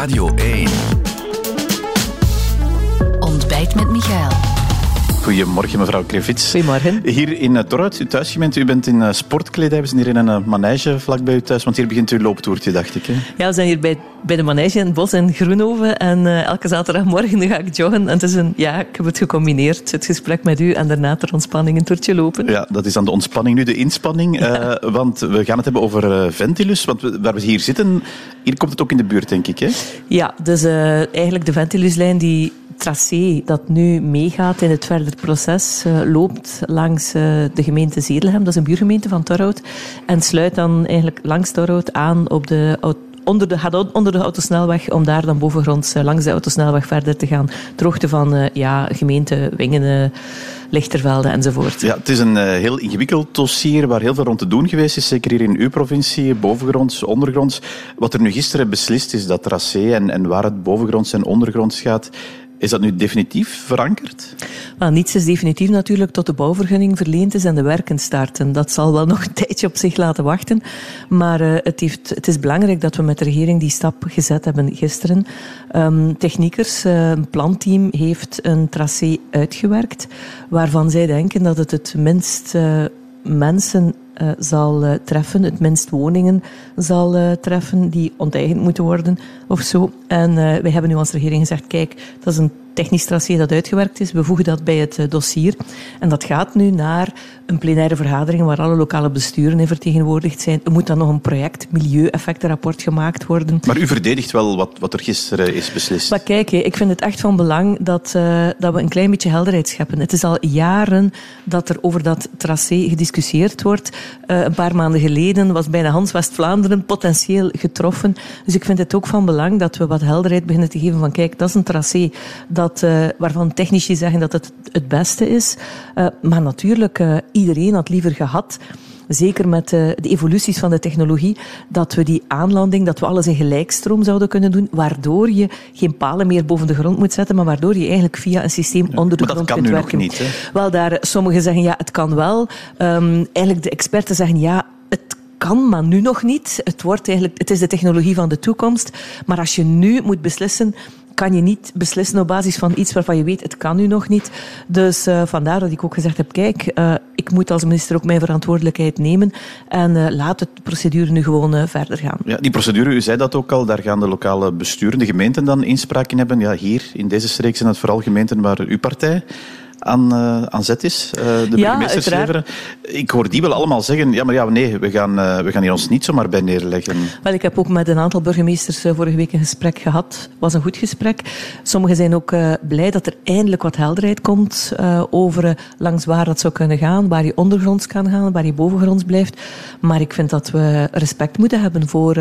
Radio 1. Ontbijt met Michael. Goedemorgen, mevrouw Krevits. Goedemorgen. Hier in uh, Torhout, uw thuisgemeente. U bent in uh, sportkledij. We zijn hier in een uh, manege vlakbij u thuis, want hier begint uw looptoertje, dacht ik. Hè? Ja, we zijn hier bij, bij de manege in het bos in Groenhoven. En elke zaterdagmorgen ga ik joggen. En het is een, ja, ik heb het gecombineerd, het gesprek met u en daarna ter ontspanning een toertje lopen. Ja, dat is dan de ontspanning. Nu de inspanning, ja. want we gaan het hebben over Ventilus. Want we, waar we hier zitten, hier komt het ook in de buurt, denk ik. Hè? Ja, dus eigenlijk de Ventiluslijn die tracé dat nu meegaat in het verder proces uh, loopt langs uh, de gemeente Zedelhem, dat is een buurgemeente van Torhout, en sluit dan eigenlijk langs Torhout aan op de onder de, onder de autosnelweg om daar dan bovengronds uh, langs de autosnelweg verder te gaan. Ter hoogte van ja, gemeente Wingen, Lichtervelde enzovoort. Ja, het is een heel ingewikkeld dossier waar heel veel rond te doen geweest is. Zeker hier in uw provincie, bovengronds, ondergronds. Wat er nu gisteren beslist is, dat tracé en, en waar het bovengronds en ondergronds gaat, is dat nu definitief verankerd? Well, niets is definitief natuurlijk tot de bouwvergunning verleend is en de werken starten. Dat zal wel nog een tijdje op zich laten wachten. Maar uh, het, heeft, het is belangrijk dat we met de regering die stap gezet hebben gisteren. Um, techniekers, uh, een planteam heeft een tracé uitgewerkt waarvan zij denken dat het het minst uh, mensen uh, zal uh, treffen, het minst woningen zal uh, treffen die onteigend moeten worden of zo. En wij hebben nu als regering gezegd, kijk, dat is een technisch tracé dat uitgewerkt is. We voegen dat bij het dossier. En dat gaat nu naar een plenaire vergadering waar alle lokale besturen in vertegenwoordigd zijn. Er moet dan nog een project milieueffectenrapport gemaakt worden. Maar u verdedigt wel wat, wat er gisteren is beslist. Maar kijk, ik vind het echt van belang dat, uh, dat we een klein beetje helderheid scheppen. Het is al jaren dat er over dat tracé gediscussieerd wordt. Uh, een paar maanden geleden was bijna Hans West-Vlaanderen potentieel getroffen. Dus ik vind het ook van belang dat we wat helderheid beginnen te geven van kijk, dat is een tracé dat, uh, waarvan technici zeggen dat het het beste is. maar natuurlijk, iedereen had liever gehad zeker met de, de, evoluties van de technologie, dat we die aanlanding, dat we alles in gelijkstroom zouden kunnen doen, waardoor je geen palen meer boven de grond moet zetten, maar waardoor je eigenlijk via een systeem ja, onder de grond kunt werken. Dat kan nu nog niet, hè? Wel, daar, sommigen zeggen ja, het kan wel. Um, eigenlijk de experten zeggen ja, het kan, maar nu nog niet. Het, wordt eigenlijk, het is de technologie van de toekomst. Maar als je nu moet beslissen kan je niet beslissen op basis van iets waarvan je weet, het kan nu nog niet. Dus uh, vandaar dat ik ook gezegd heb, kijk, uh, ik moet als minister ook mijn verantwoordelijkheid nemen en uh, laat de procedure nu gewoon verder gaan. Ja, die procedure, u zei dat ook al, daar gaan de lokale besturen, de gemeenten dan inspraak in hebben. Ja, hier in deze streek zijn het vooral gemeenten waar uw partij aan, uh, aan zet is, uh, de ja, burgemeesters Ik hoor die wel allemaal zeggen, ja maar ja, nee, we gaan, uh, we gaan hier ons niet zomaar bij neerleggen. Wel, ik heb ook met een aantal burgemeesters vorige week een gesprek gehad. Het was een goed gesprek. Sommigen zijn ook blij dat er eindelijk wat helderheid komt over langs waar dat zou kunnen gaan, waar je ondergronds kan gaan, waar je bovengronds blijft. Maar ik vind dat we respect moeten hebben voor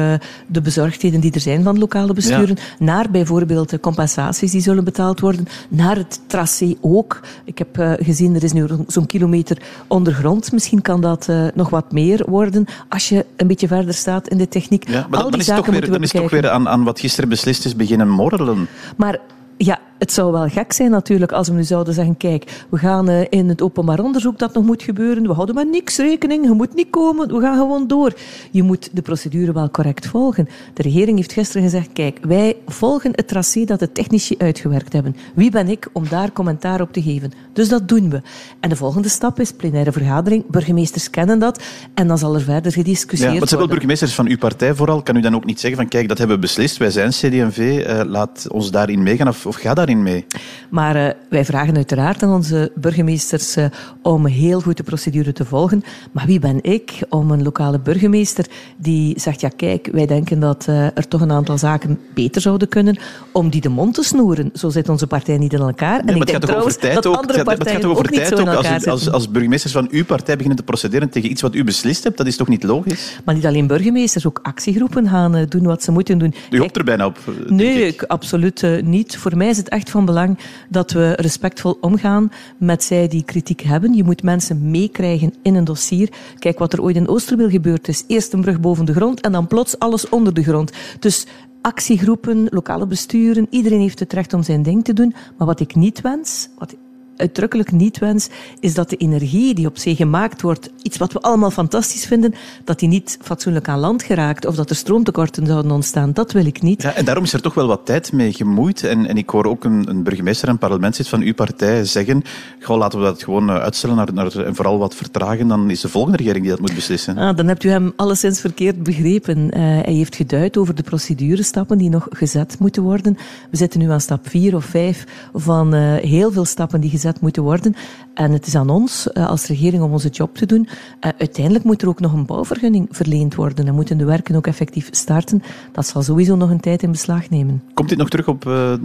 de bezorgdheden die er zijn van lokale besturen, ja. naar bijvoorbeeld de compensaties die zullen betaald worden, naar het tracé ook. Ik heb uh, gezien, er is nu zo'n kilometer ondergrond. Misschien kan dat uh, nog wat meer worden als je een beetje verder staat in de techniek. Ja, maar Al dan, die dan is het toch weer, dan is toch weer aan, aan wat gisteren beslist is beginnen morrelen. Maar ja, het zou wel gek zijn natuurlijk als we nu zouden zeggen, kijk, we gaan uh, in het openbaar onderzoek dat nog moet gebeuren, we houden met niks rekening, je moet niet komen, we gaan gewoon door. Je moet de procedure wel correct volgen. De regering heeft gisteren gezegd, kijk, wij volgen het tracé dat de technici uitgewerkt hebben. Wie ben ik om daar commentaar op te geven? Dus dat doen we. En de volgende stap is plenaire vergadering. Burgemeesters kennen dat en dan zal er verder gediscussieerd ja, wat zijn wel worden. burgemeesters van uw partij vooral? Kan u dan ook niet zeggen van, kijk, dat hebben we beslist, wij zijn CD&V, uh, laat ons daarin meegaan of, of ga daarin mee? Maar uh, wij vragen uiteraard aan onze burgemeesters uh, om heel goed de procedure te volgen. Maar wie ben ik om een lokale burgemeester die zegt, ja kijk, wij denken dat uh, er toch een aantal zaken beter zouden kunnen, om die de mond te snoeren. Zo zit onze partij niet in elkaar. Nee, en maar ik het denk gaat toch over trouwens tijd dat ook? andere Het gaat- partijen het gaat toch over ook niet tijd zo in ook? elkaar Als, als, als burgemeesters van uw partij beginnen te procederen tegen iets wat u beslist hebt, dat is toch niet logisch? Maar niet alleen burgemeesters, ook actiegroepen gaan doen wat ze moeten doen. U hoopt er bijna op, eh, Nee, ik. absoluut niet. Voor mij is het echt van belang dat we respectvol omgaan met zij die kritiek hebben. Je moet mensen meekrijgen in een dossier. Kijk wat er ooit in Oosterweel gebeurd is. Eerst een brug boven de grond en dan plots alles onder de grond. Dus actiegroepen, lokale besturen, iedereen heeft het recht om zijn ding te doen. Maar wat ik niet wens, wat uitdrukkelijk niet wens, is dat de energie die op zee gemaakt wordt, iets wat we allemaal fantastisch vinden, dat die niet fatsoenlijk aan land geraakt of dat er stroomtekorten zouden ontstaan. Dat wil ik niet. Ja, en daarom is er toch wel wat tijd mee gemoeid. En, en ik hoor ook een, een burgemeester en parlementslid van uw partij zeggen, goh, laten we dat gewoon eh, uitstellen naar, naar, en vooral wat vertragen, dan is de volgende regering die dat moet beslissen. Ah, dan hebt u hem alleszins verkeerd begrepen. Uh, hij heeft geduid over de procedurestappen die nog gezet moeten worden. We zitten nu aan stap vier of vijf van uh, heel veel stappen die gezet moeten worden. En het is aan ons uh, als regering om onze job te doen. uiteindelijk moet er ook nog een bouwvergunning verleend worden en moeten de werken ook effectief starten. Dat zal sowieso nog een tijd in beslag nemen. Komt dit nog terug op de,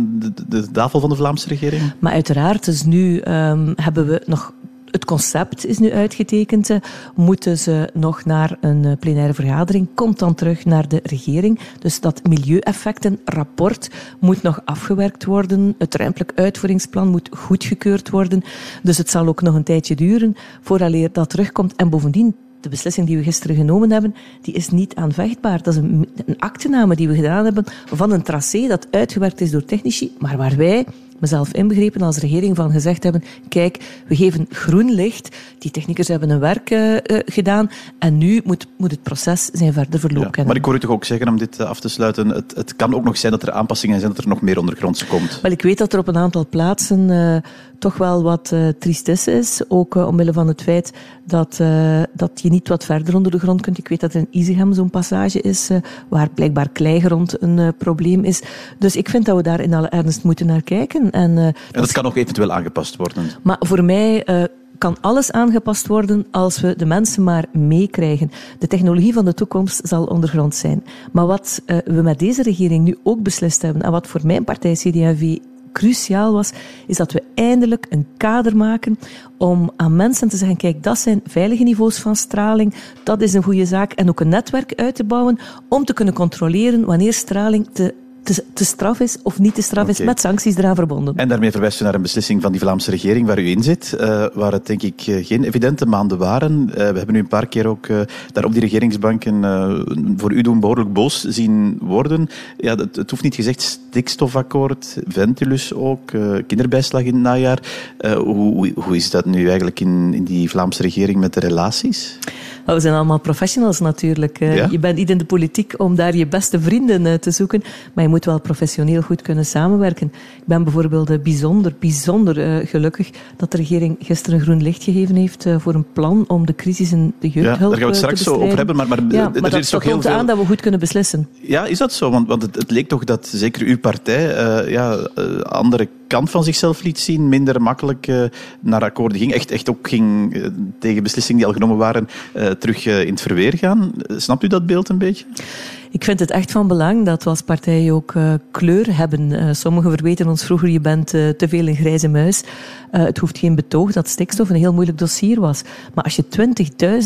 de, tafel van de Vlaamse regering? Maar uiteraard, dus nu um, hebben we nog het concept is nu uitgetekend. Moeten ze nog naar een eh, plenaire vergadering? Komt dan terug naar de regering. Dus dat milieueffectenrapport moet nog afgewerkt worden. Het ruimtelijk uitvoeringsplan moet goedgekeurd worden. Dus het zal ook nog een tijdje duren vooraleer dat terugkomt. En bovendien, de beslissing die we gisteren genomen hebben, die is niet aanvechtbaar. Dat is een, een actename die we gedaan hebben van een tracé dat uitgewerkt is door technici, maar waar wij mezelf inbegrepen als regering van gezegd hebben, kijk, we geven groen licht, die techniekers hebben hun werk uh, gedaan en nu moet, moet het proces zijn verder verloop ja, Maar ik hoor u toch ook zeggen, om dit af te sluiten, het, het kan ook nog zijn dat er aanpassingen zijn, dat er nog meer ondergronds komt. Wel, ik weet dat er op een aantal plaatsen uh, toch wel wat uh, tristesse is, ook omwille van het feit dat, dat je niet wat verder onder de grond kunt. Ik weet dat er in Izegem zo'n passage is, waar blijkbaar kleigrond een probleem is. Dus ik vind dat we daar in alle ernst moeten naar kijken. En, en dat kan ook eventueel aangepast worden. Maar voor mij kan alles aangepast worden als we de mensen maar meekrijgen. De technologie van de toekomst zal ondergrond zijn. Maar wat we met deze regering nu ook beslist hebben, en wat voor mijn partij CD&V cruciaal was, is dat we eindelijk een kader maken om aan mensen te zeggen, kijk, dat zijn veilige niveaus van straling, dat is een goede zaak, en ook een netwerk uit te bouwen om te kunnen controleren wanneer straling te te, te straf is of niet te straf is, met sancties eraan verbonden. En daarmee verwijst u naar een beslissing van die Vlaamse regering waar u in zit, uh, waar het denk ik eh, geen evidente maanden waren. Uh, we hebben nu een paar keer ook uh, daar op die regeringsbanken voor u doen behoorlijk boos zien worden. Ja, het, het hoeft niet gezegd, stikstofakkoord, Ventilus ook, kinderbijslag in het najaar. Hoe, hoe, is dat nu eigenlijk in, in die Vlaamse regering met de relaties? We zijn allemaal professionals natuurlijk. Ja? Je bent niet in de politiek om daar je beste vrienden te zoeken, maar je moet wel professioneel goed kunnen samenwerken. Ik ben bijvoorbeeld eh, bijzonder, bijzonder uh, gelukkig dat de regering gisteren groen licht gegeven heeft uh, voor een plan om de crisis in de jeugdhulp ja, daar gaan we het straks zo over hebben. Maar, maar, ja, maar er dat, is toch heel veel... aan dat we goed kunnen beslissen. Ja, is dat zo? Want, want het, het leek toch dat zeker uw partij uh, ja, andere kant van zichzelf liet zien, minder makkelijk uh, naar akkoorden ging. Echt, echt ook ging uh, tegen beslissingen die al genomen waren uh, terug in het verweer gaan. Snapt u dat beeld een beetje? Ik vind het echt van belang dat we als partij ook uh, kleur hebben. Uh, sommigen verweten ons vroeger, je bent uh, te veel een grijze muis. het hoeft geen betoog dat stikstof een heel moeilijk dossier was. Maar als je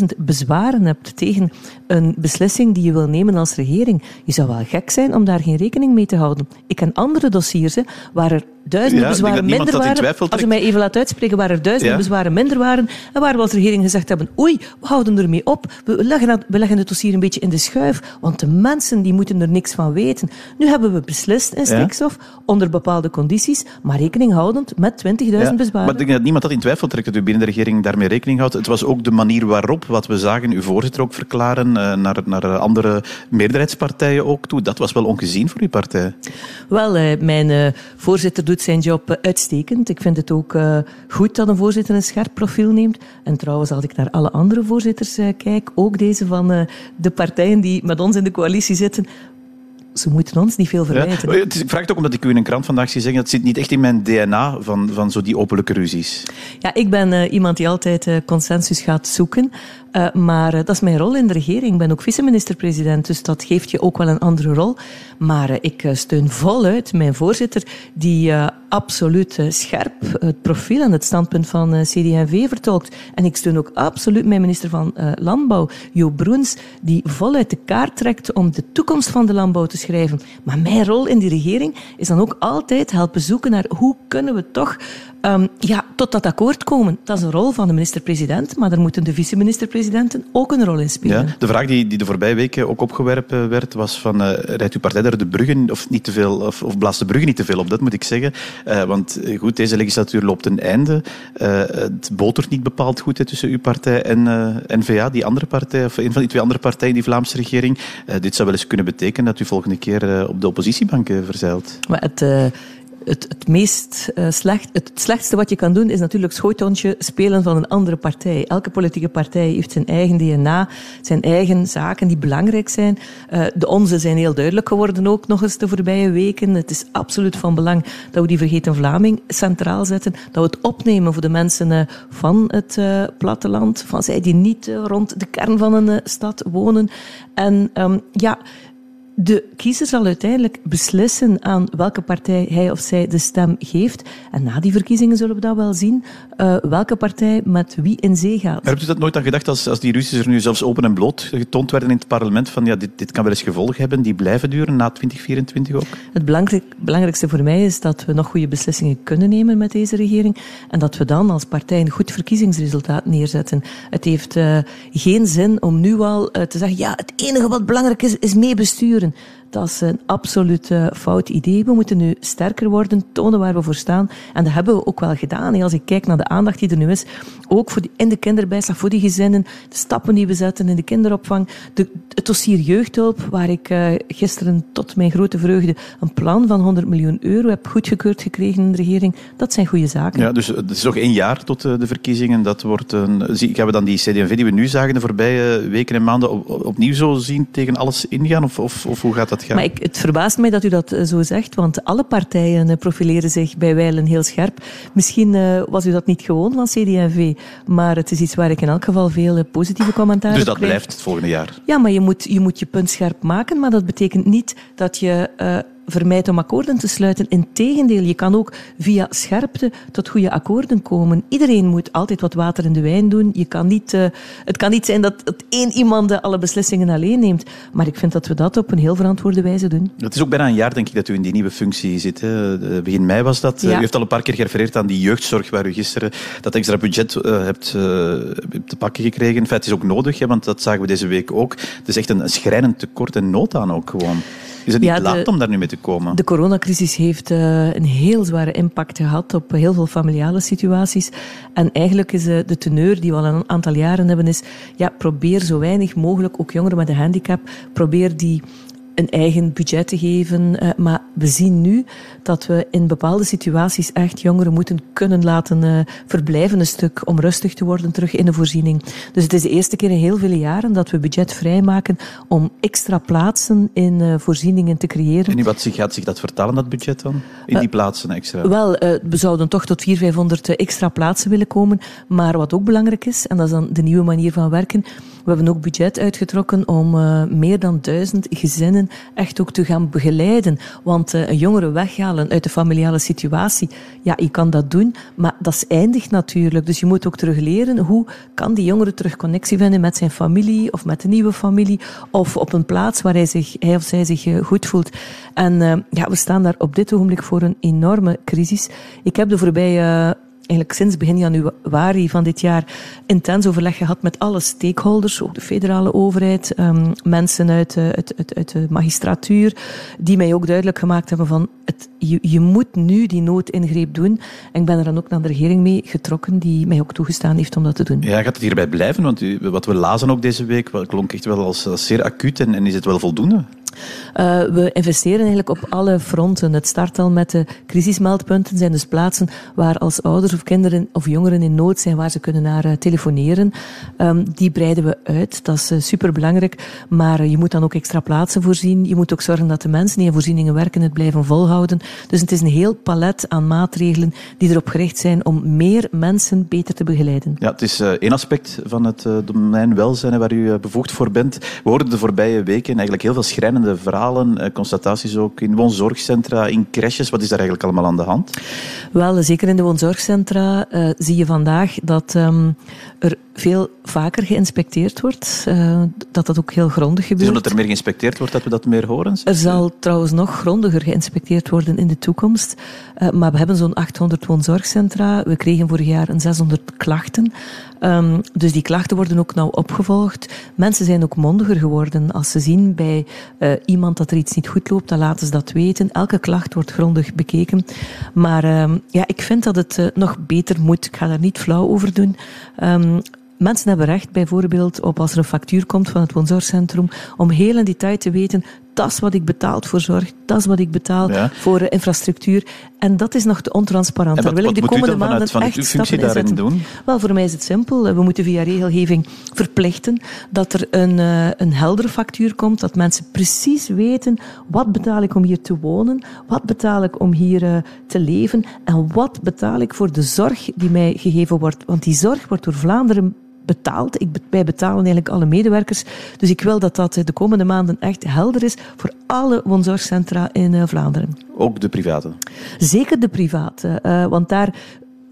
20.000 bezwaren hebt tegen een beslissing die je wil nemen als regering, je zou wel gek zijn om daar geen rekening mee te houden. Ik ken andere dossiers hè, waar er duizenden ja, bezwaren minder waren. Als je mij even laat uitspreken, waar er duizenden ja. bezwaren minder waren en waar we als regering gezegd hebben, oei, we houden ermee op, we leggen, we leggen het dossier een beetje in de schuif, want de mensen die moeten er niks van weten. Nu hebben we beslist in stikstof, ja. onder bepaalde condities, maar rekening houdend met 20.000 bezwaren. Maar ik denk dat niemand dat in twijfel trekt, dat u binnen de regering daarmee rekening houdt. Het was ook de manier waarop, wat we zagen, uw voorzitter ook verklaren, uh, naar, naar andere meerderheidspartijen ook toe. Dat was wel ongezien voor uw partij. Wel, uh, mijn uh, voorzitter doet zijn job uitstekend. Ik vind het ook goed dat een voorzitter een scherp profiel neemt. En trouwens, als ik naar alle andere voorzitters kijk, ook deze van de partijen die met ons in de coalitie zitten, ze moeten ons niet veel verwijten. Ja, ik vraag het ook omdat ik u in een krant vandaag zie zeggen, dat zit niet echt in mijn DNA van, van zo die openlijke ruzies. Ja, ik ben uh, iemand die altijd uh, consensus gaat zoeken. Uh, maar dat is mijn rol in de regering. Ik ben ook vice-minister-president, dus dat geeft je ook wel een andere rol. Maar ik steun voluit mijn voorzitter, die absoluut scherp het profiel en het standpunt van CD&V vertolkt. En ik steun ook absoluut mijn minister van Landbouw, Jo Broens, die voluit de kaart trekt om de toekomst van de landbouw te schrijven. Maar mijn rol in die regering is dan ook altijd helpen zoeken naar hoe kunnen we toch Ehm, ja, tot dat akkoord komen. Dat is een rol van de minister-president, maar daar moeten de vice-minister-presidenten ook een rol in spelen. Ja, de vraag die, die de voorbije weken ook opgewerpen werd, was van, uh, rijdt uw partij daar de bruggen, of, niet te veel, of, of blaast de bruggen niet te veel op, dat moet ik zeggen. Uh, want goed, deze legislatuur loopt een einde. Uh, het botert niet bepaald goed hè, tussen uw partij en N-VA, die andere partij, of een van die twee andere partijen in die Vlaamse regering. dit zou wel eens kunnen betekenen dat u volgende keer op de oppositiebank verzeilt. Maar het het, het, meest, uh, slecht, het slechtste wat je kan doen is natuurlijk schootontje spelen van een andere partij. Elke politieke partij heeft zijn eigen DNA, zijn eigen zaken die belangrijk zijn. Uh, de onze zijn heel duidelijk geworden ook nog eens de voorbije weken. Het is absoluut van belang dat we die vergeten Vlaming centraal zetten. Dat we het opnemen voor de mensen uh, van het platteland, van zij die niet rond de kern van een stad wonen. En um, ja, de kiezer zal uiteindelijk beslissen aan welke partij hij of zij de stem geeft. En na die verkiezingen zullen we dat wel zien, uh, welke partij met wie in zee gaat. Maar hebt u dat nooit aan gedacht, als, als die Russen er nu zelfs open en bloot getoond werden in het parlement, van ja, dit, dit kan wel eens gevolgen hebben, die blijven duren na 2024 ook? Het belangrijk, belangrijkste voor mij is dat we nog goede beslissingen kunnen nemen met deze regering en dat we dan als partij een goed verkiezingsresultaat neerzetten. Het heeft uh, geen zin om nu al uh, te zeggen, ja, het enige wat belangrijk is, is meebesturen. reason Dat is een absoluut fout idee. We moeten nu sterker worden, tonen waar we voor staan. En dat hebben we ook wel gedaan. Als ik kijk naar de aandacht die er nu is, ook voor in de kinderbijslag, voor die gezinnen, de stappen die we zetten in de kinderopvang, de, het dossier jeugdhulp, waar ik uh, gisteren tot mijn grote vreugde een plan van 100 miljoen euro heb goedgekeurd gekregen in de regering. Dat zijn goede zaken. Ja, dus het is nog één jaar tot de verkiezingen. Dat wordt een, gaan we dan die CD&V die we nu zagen de voorbije weken en maanden op, opnieuw zo zien tegen alles ingaan? Of, of, of hoe gaat dat Maar ik, het verbaast mij dat u dat eh, zo zegt, want alle partijen eh, profileren zich bij wijlen heel scherp. Misschien uh, was u dat niet gewoon van CD&V, maar het is iets waar ik in elk geval veel positieve commentaren Dus dat blijft het volgende jaar? Ja, maar je moet, je moet je punt scherp maken, maar dat betekent niet dat je uh, vermijdt om akkoorden te sluiten. Integendeel, je kan ook via scherpte tot goede akkoorden komen. Iedereen moet altijd wat water in de wijn doen. Je kan niet, uh, het kan niet zijn dat het één iemand alle beslissingen alleen neemt. Maar ik vind dat we dat op een heel verantwoorde wijze doen. Het is ook bijna een jaar, denk ik, dat u in die nieuwe functie zit. Hè. Begin mei was dat. Ja. U heeft al een paar keer gerefereerd aan die jeugdzorg, waar u gisteren dat extra budget uh, hebt uh, te pakken gekregen. In feite is ook nodig, hè, want dat zagen we deze week ook. Het is echt een schrijnend tekort en nood aan ook gewoon. Is het niet ja, laat om daar nu mee te komen? De coronacrisis heeft uh, een heel zware impact gehad op heel veel familiale situaties. En eigenlijk is uh, de teneur die we al een aantal jaren hebben, is ja, probeer zo weinig mogelijk, ook jongeren met een handicap, probeer die een eigen budget te geven. Uh, maar we zien nu dat we in bepaalde situaties echt jongeren moeten kunnen laten uh, verblijven een stuk om rustig te worden terug in de voorziening. Dus het is de eerste keer in heel veel jaren dat we budget vrijmaken om extra plaatsen in uh, voorzieningen te creëren. En wat gaat zich dat vertalen, dat budget dan? In die plaatsen extra? Wel, we zouden toch tot 400, 500 extra plaatsen willen komen. Maar wat ook belangrijk is, en dat is dan de nieuwe manier van werken, we hebben ook budget uitgetrokken om uh, meer dan duizend gezinnen echt ook te gaan begeleiden. Want uh, een jongere weghalen uit de familiale situatie, ja, je kan dat doen, maar dat is eindig natuurlijk. Dus je moet ook terug leren hoe kan die jongere terug connectie vinden met zijn familie of met een nieuwe familie of op een plaats waar hij, zich, hij of zij zich uh, goed voelt. En ja, we staan daar op dit ogenblik voor een enorme crisis. Ik heb de voorbije eigenlijk sinds begin januari van dit jaar intens overleg gehad met alle stakeholders, ook de federale overheid, um, mensen uit, uit, uit, de magistratuur, die mij ook duidelijk gemaakt hebben van het, je, moet nu die noodingreep doen. En ik ben er dan ook naar de regering mee getrokken, die mij ook toegestaan heeft om dat te doen. Ja, gaat het hierbij blijven? Want wat we lazen ook deze week klonk echt wel als, zeer acuut en is het wel voldoende? Uh, we investeren eigenlijk op alle fronten. Het start al met de crisismeldpunten, zijn dus plaatsen waar als ouders of kinderen of jongeren in nood zijn, waar ze kunnen naar uh, telefoneren. Um, die breiden we uit, dat is uh, superbelangrijk. Maar je moet dan ook extra plaatsen voorzien. Je moet ook zorgen dat de mensen die in voorzieningen werken het blijven volhouden. Dus het is een heel palet aan maatregelen die erop gericht zijn om meer mensen beter te begeleiden. Ja, het is één aspect van het domein welzijn waar u bevoegd voor bent. We hoorden de voorbije weken eigenlijk heel veel schrijnende verhalen, eh, constataties ook in woonzorgcentra, in crèches. Wat is daar eigenlijk allemaal aan de hand? Wel, zeker in de woonzorgcentra uh, zie je vandaag dat um, er veel vaker geïnspecteerd wordt. Uh, dat dat ook heel grondig gebeurt. Dus omdat er meer geïnspecteerd wordt, dat we dat meer horen? Er zal trouwens nog grondiger geïnspecteerd worden in de toekomst. Uh, maar we hebben zo'n 800 woonzorgcentra. We kregen vorig jaar een 600 klachten. Um, dus die klachten worden ook nauw opgevolgd. Mensen zijn ook mondiger geworden. Als ze zien bij uh, iemand dat er iets niet goed loopt, dan laten ze dat weten. Elke klacht wordt grondig bekeken. Maar um, ja, ik vind dat het nog beter moet. Ik ga daar niet flauw over doen. Um, Mensen hebben recht bijvoorbeeld op als er een factuur komt van het woonzorgcentrum om heel in detail te weten dat is wat ik betaal voor zorg, dat is wat ik betaal ja. voor uh, infrastructuur. En dat is nog te ontransparant. Wat, Daar wil ik de komende maanden vanuit, echt stappen in zetten. Doen? Wel, voor mij is het simpel. We moeten via regelgeving verplichten dat er een, uh, een heldere factuur komt, dat mensen precies weten wat betaal ik om hier te wonen, wat betaal ik om hier te leven en wat betaal ik voor de zorg die mij gegeven wordt. Want die zorg wordt door Vlaanderen betaald. Ik, wij betalen eigenlijk alle medewerkers. Dus ik wil dat dat de komende maanden echt helder is voor alle woonzorgcentra in uh, Vlaanderen. Ook de private? Zeker de private. Uh, want daar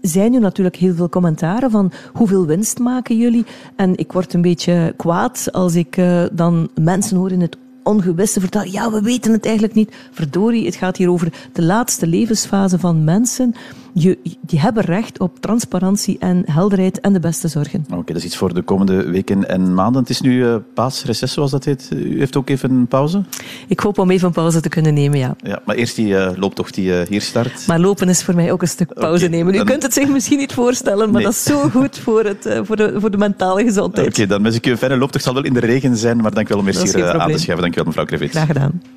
zijn nu natuurlijk heel veel commentaren van hoeveel winst maken jullie? En ik word een beetje kwaad als ik uh, dan mensen hoor in het ongewisse vertellen. Ja, we weten het eigenlijk niet. Verdorie, het gaat hier over de laatste levensfase van mensen je, die hebben recht op transparantie en helderheid en de beste zorgen. Oké, okay, dat is iets voor de komende weken en maanden. Het is nu uh, paasreces, zoals dat heet. U heeft ook even een pauze? Ik hoop om even een pauze te kunnen nemen, ja. ja maar eerst die uh, looptocht die uh, hier start. Maar lopen is voor mij ook een stuk pauze okay, nemen. U dan... kunt het zich misschien niet voorstellen, maar nee. dat is zo goed voor, het, voor, de, voor de mentale gezondheid. Oké, okay, dan wens ik u een fijne looptocht. Het zal wel in de regen zijn, maar dank wel om eerst hier aan te schuiven. Dank u wel, mevrouw Krevits. Graag gedaan.